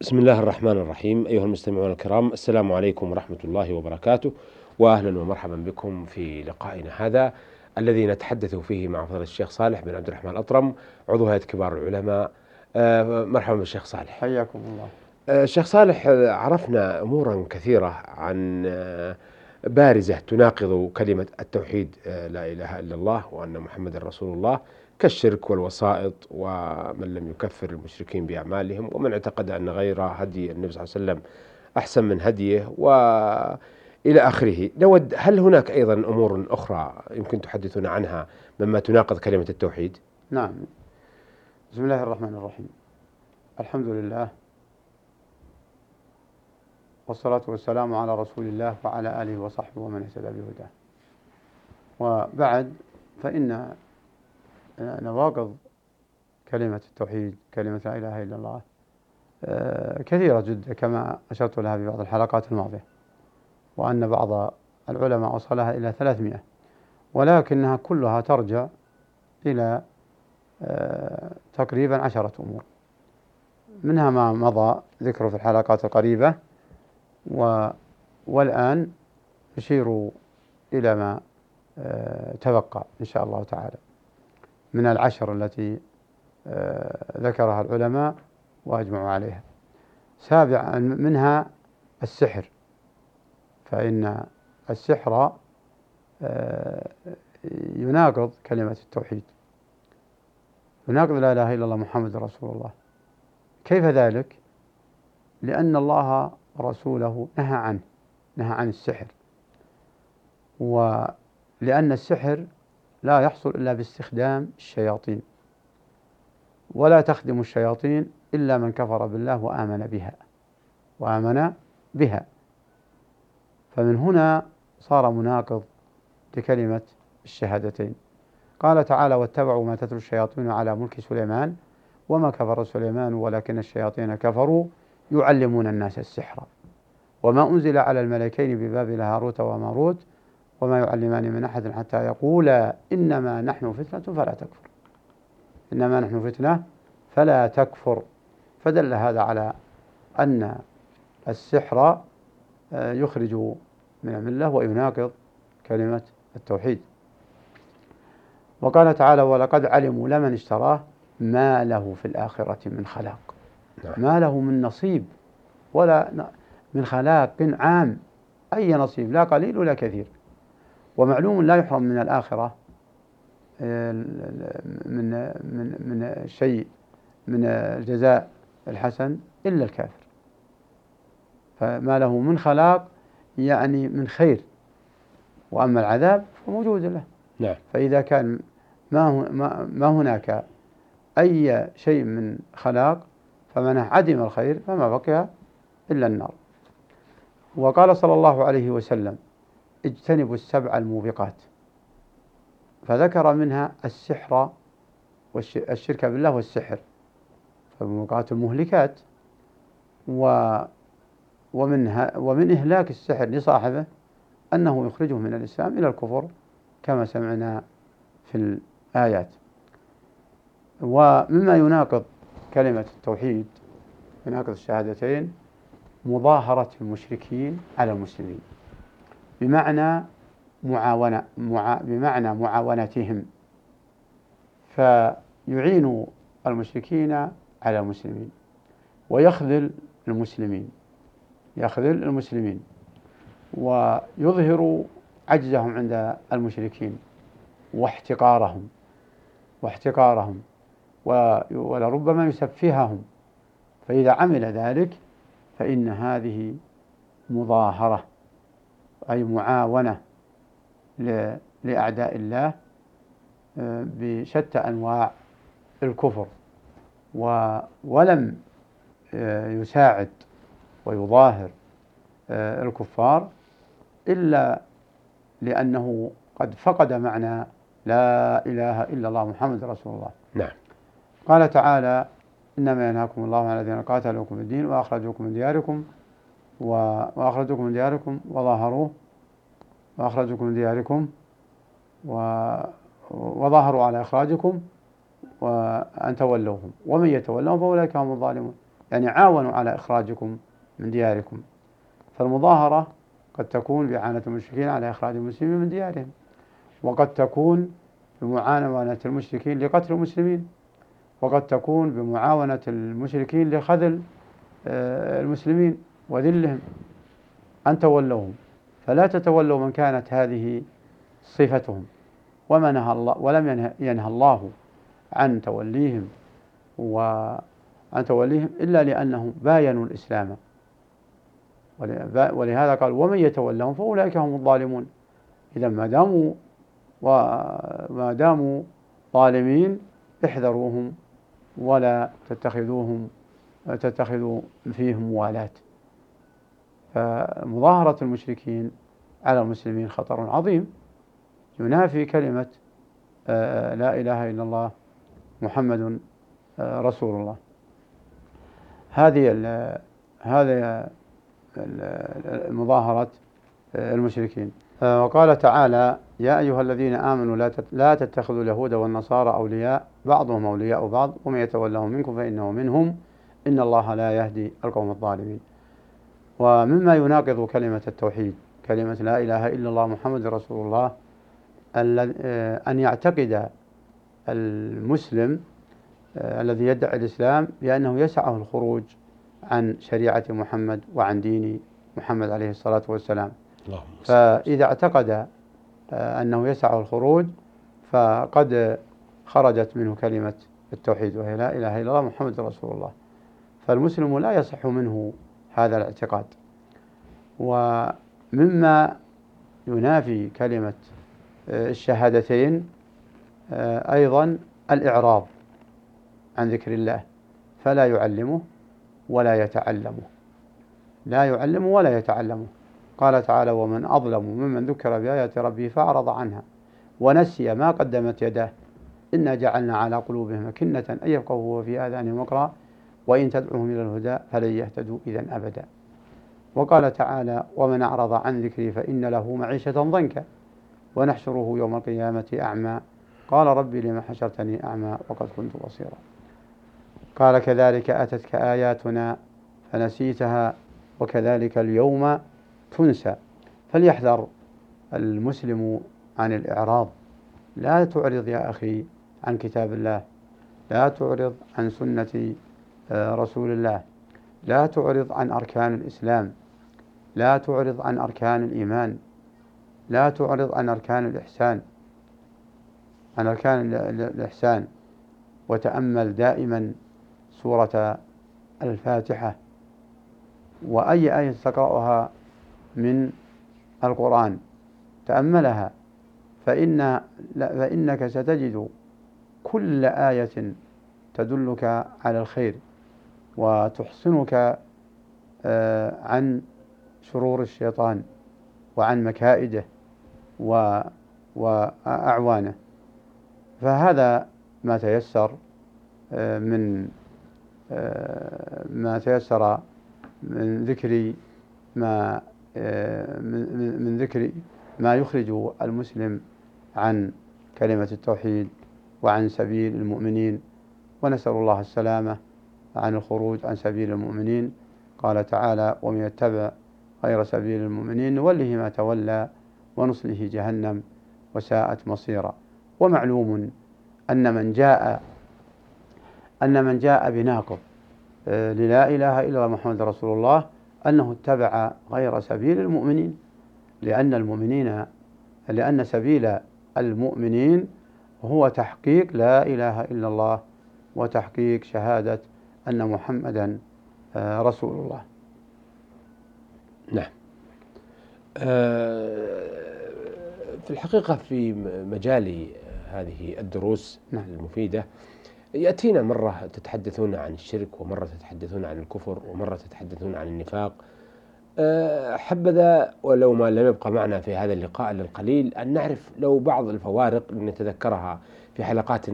بسم الله الرحمن الرحيم. أيها المستمعون الكرام السلام عليكم ورحمة الله وبركاته وأهلا ومرحبا بكم في لقائنا هذا الذي نتحدث فيه مع فضيلة الشيخ صالح بن عبد الرحمن الأطرم عضو هيئة كبار العلماء. آه، مرحبا بالشيخ صالح. حياكم الله. آه، الشيخ صالح آه، عرفنا أمورا كثيرة عن بارزة تناقض كلمة التوحيد لا إله إلا الله وأن محمد رسول الله كالشرك والوسائط ومن لم يكفر المشركين بأعمالهم ومن اعتقد أن غير هدي النبي صلى الله عليه وسلم أحسن من هديه وإلى آخره. نود هل هناك أيضا أمور أخرى يمكن تحدثنا عنها مما تناقض كلمة التوحيد؟ نعم. بسم الله الرحمن الرحيم. الحمد لله والصلاة والسلام على رسول الله وعلى آله وصحبه ومن اهتدى بهداه. وبعد فإن نواقض كلمة التوحيد كلمة لا إله إلا الله آه، كثيرة جدا كما أشرت لها في بعض الحلقات الماضية وأن بعض العلماء وصلها إلى ثلاثمائة ولكنها كلها ترجع إلى آه، تقريبا عشرة أمور. منها ما مضى ذكره في الحلقات القريبة و والآن نشير إلى ما آه، تبقى إن شاء الله تعالى. من العشر التي آه، ذكرها العلماء وأجمعوا عليها. سابعا منها السحر. فإن السحر آه، يناقض كلمة التوحيد. يناقض لا إله إلا الله محمد رسول الله. كيف ذلك؟ لأن الله ورسوله نهى عنه نهى عن السحر. ولأن السحر لا يحصل إلا باستخدام الشياطين. ولا تخدم الشياطين إلا من كفر بالله وآمن بها وآمن بها. فمن هنا صار مناقض لكلمة الشهادتين. قال تعالى واتبعوا ما تتلو الشياطين على ملك سليمان وما كفر سليمان ولكن الشياطين كفروا يعلمون الناس السحر. وما أنزل على الملكين ببابل هاروت وماروت وما يعلمان من أحد حتى يقولا إنما نحن فتنة فلا تكفر. إنما نحن فتنة فلا تكفر. فدل هذا على أن السحر آه، يخرج من الملة ويناقض كلمة التوحيد. وقال تعالى ولقد علموا لمن اشتراه ما له في الآخرة من خلاق. ما له من نصيب ولا من خلاق عام. أي نصيب؟ لا قليل ولا كثير. ومعلوم لا يحرم من الآخرة من من من شيء من الجزاء الحسن إلا الكافر. فما له من خلاق يعني من خير. وأما العذاب فموجود له. نعم. فإذا كان ما ما هناك أي شيء من خلاق فمن عدم الخير فما بقي إلا النار. وقال صلى الله عليه وسلم اجتنبوا السبع الموبقات. فذكر منها السحر والشرك بالله والسحر. فالموبقات المهلكات. و ومن ومن إهلاك السحر لصاحبه أنه يخرجه من الإسلام إلى الكفر كما سمعنا في الآيات. ومما يناقض كلمة التوحيد يناقض الشهادتين مظاهرة المشركين على المسلمين. بمعنى معاونة مع بمعنى معاونتهم. فيعين المشركين على المسلمين ويخذل المسلمين يخذل المسلمين ويظهر عجزهم عند المشركين واحتقارهم واحتقارهم. ولربما يسفههم. فإذا عمل ذلك فإن هذه مظاهرة أي معاونة لأعداء الله آه، بشتى أنواع الكفر. ولم آه، يساعد ويظاهر آه، الكفار إلا لأنه قد فقد معنى لا إله إلا الله محمد رسول الله. نعم. قال تعالى إنما ينهاكم الله عن الذين قاتلوكم الدين وأخرجوكم من دياركم وأخرجوكم من دياركم وظاهروا وأخرجوكم من دياركم وظاهروا على إخراجكم وأن تولوهم. ومن يتولهم فأولئك هم الظالمون. يعني عاونوا على إخراجكم من دياركم. فالمظاهرة قد تكون بإعانة المشركين على إخراج المسلمين من ديارهم. وقد تكون بمعاونة المشركين لقتل المسلمين. وقد تكون بمعاونة المشركين لخذل آه، المسلمين وذلهم أن تولوهم. فلا تتولوا من كانت هذه صفتهم. وما نهى الله ولم ينهى الله عن توليهم وعن توليهم إلا لأنهم باينوا الإسلام. ولهذا قال ومن يتولهم فأولئك هم الظالمون. إذا ما داموا وما داموا ظالمين احذروهم. ولا تتخذوهم تتخذوا فيهم موالاة فمظاهرة المشركين على المسلمين خطر عظيم. ينافي كلمة آه، لا إله إلا الله محمد آه، رسول الله. هذه هذه مظاهرة آه، المشركين. وقال تعالى يا أيها الذين آمنوا لا تتخذوا اليهود والنصارى أولياء. بعضهم أولياء بعض. ومن يتولهم منكم فإنه منهم. إن الله لا يهدي القوم الظالمين. ومما يناقض كلمة التوحيد كلمة لا إله إلا الله محمد رسول الله آه، أن يعتقد المسلم آه، الذي يدعي الإسلام بأنه يسعه الخروج عن شريعة محمد وعن دين محمد عليه الصلاة والسلام. فإذا اعتقد أنه يسعه الخروج فقد خرجت منه كلمة التوحيد وهي لا إله إلا الله محمد رسول الله. فالمسلم لا يصح منه هذا الاعتقاد. ومما ينافي كلمة آه، الشهادتين آه، أيضا الإعراض عن ذكر الله فلا يعلمه ولا يتعلمه. لا يعلمه ولا يتعلمه. قال تعالى ومن أظلم ممن ذكر بآيات ربه فأعرض عنها ونسي ما قدمت يداه. إنا جعلنا على قلوبهم أكنة أن يفقهوا وفي آذانهم وقرا وإن تدعوهم إلى الهدى فلن يهتدوا إذا أبدا. وقال تعالى ومن أعرض عن ذكري فإن له معيشة ضنكا ونحشره يوم القيامة أعمى. قال ربي لما حشرتني أعمى وقد كنت بصيرا. قال كذلك أتتك آياتنا فنسيتها وكذلك اليوم تنسى فليحذر المسلم عن الإعراض. لا تعرض يا أخي عن كتاب الله. لا تعرض عن سنة آه، رسول الله. لا تعرض عن أركان الإسلام. لا تعرض عن أركان الإيمان. لا تعرض عن أركان الإحسان. عن أركان الإحسان. وتأمل دائما سورة الفاتحة. وأي آية تقرأها من القرآن. تأملها. فإن فإنك ستجد كل آية تدلك على الخير وتحصنك آه، عن شرور الشيطان وعن مكائده وأعوانه. فهذا ما تيسر آه، من آه، ما تيسر من ذكر ما من ذكر ما يخرج المسلم عن كلمة التوحيد وعن سبيل المؤمنين. ونسأل الله السلامة عن الخروج عن سبيل المؤمنين. قال تعالى ومن يتبع غير سبيل المؤمنين نوله ما تولى ونصله جهنم وساءت مصيرا ومعلوم أن من جاء أن من جاء بناقض آه، للا إله إلا محمد رسول الله أنه اتبع غير سبيل المؤمنين لأن المؤمنين لأن سبيل المؤمنين هو تحقيق لا إله إلا الله وتحقيق شهادة أن محمدا آه، رسول الله نعم آه، في الحقيقة في مجال هذه الدروس نعم. المفيدة يأتينا مرة تتحدثون عن الشرك ومرة تتحدثون عن الكفر ومرة تتحدثون عن النفاق. آه، حبذا ولو ما لم يبقى معنا في هذا اللقاء للقليل أن نعرف لو بعض الفوارق نتذكرها في حلقات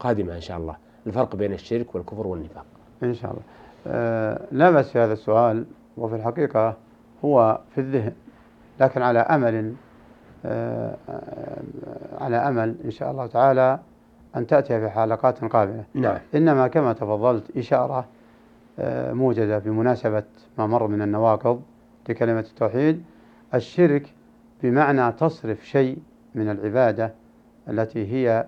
قادمة إن شاء الله. الفرق بين الشرك والكفر والنفاق. إن شاء الله. آه لا بأس في هذا السؤال وفي الحقيقة هو في الذهن لكن على أمل آه على أمل إن شاء الله تعالى أن تأتي في حلقات قادمة. نعم. إنما كما تفضلت إشارة آه، موجزة بمناسبة ما مر من النواقض لكلمة التوحيد الشرك بمعنى تصرف شيء من العبادة التي هي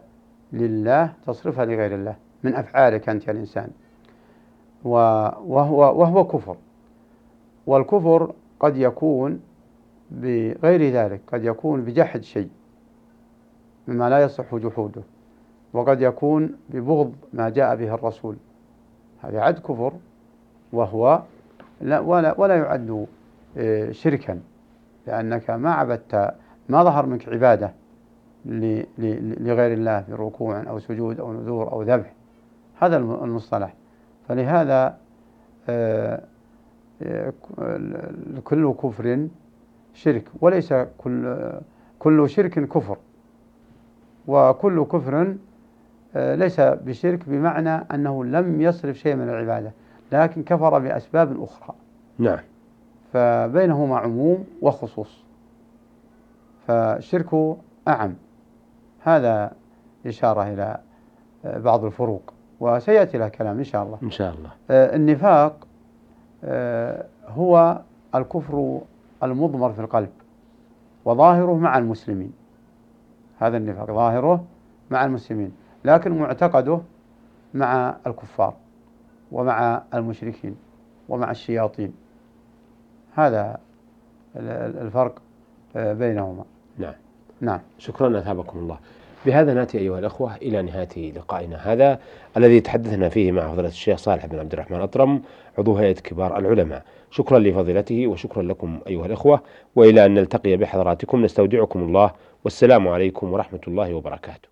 لله تصرفها لغير الله من أفعالك أنت يا الإنسان. وهو, وهو كفر. والكفر قد يكون بغير ذلك قد يكون بجحد شيء مما لا يصح جحوده. وقد يكون ببغض ما جاء به الرسول. هذا يعد كفر وهو لا ولا, ولا يعد آه، شركا لأنك ما عبدت ما ظهر منك عبادة لغير الله بركوع أو سجود أو نذور أو ذبح. هذا المصطلح. فلهذا آه، آه، كل كفر شرك وليس كل كل شرك كفر. وكل كفر ليس بشرك بمعنى أنه لم يصرف شيء من العبادة لكن كفر بأسباب أخرى. نعم. فبينهما عموم وخصوص. فالشرك أعم. هذا إشارة إلى آه، بعض الفروق وسيأتي له كلام إن شاء الله. إن شاء الله. آه، النفاق هو الكفر المضمر في القلب وظاهره مع المسلمين. هذا النفاق ظاهره مع المسلمين. لكن معتقده مع الكفار ومع المشركين ومع الشياطين. هذا الفرق آه، بينهما. نعم. نعم. شكرا أثابكم الله. بهذا نأتي أيها الأخوة إلى نهاية لقائنا هذا الذي تحدثنا فيه مع فضيلة الشيخ صالح بن عبد الرحمن أطرم عضو هيئة كبار العلماء. شكرا لفضيلته وشكرا لكم أيها الأخوة وإلى أن نلتقي بحضراتكم نستودعكم الله والسلام عليكم ورحمة الله وبركاته.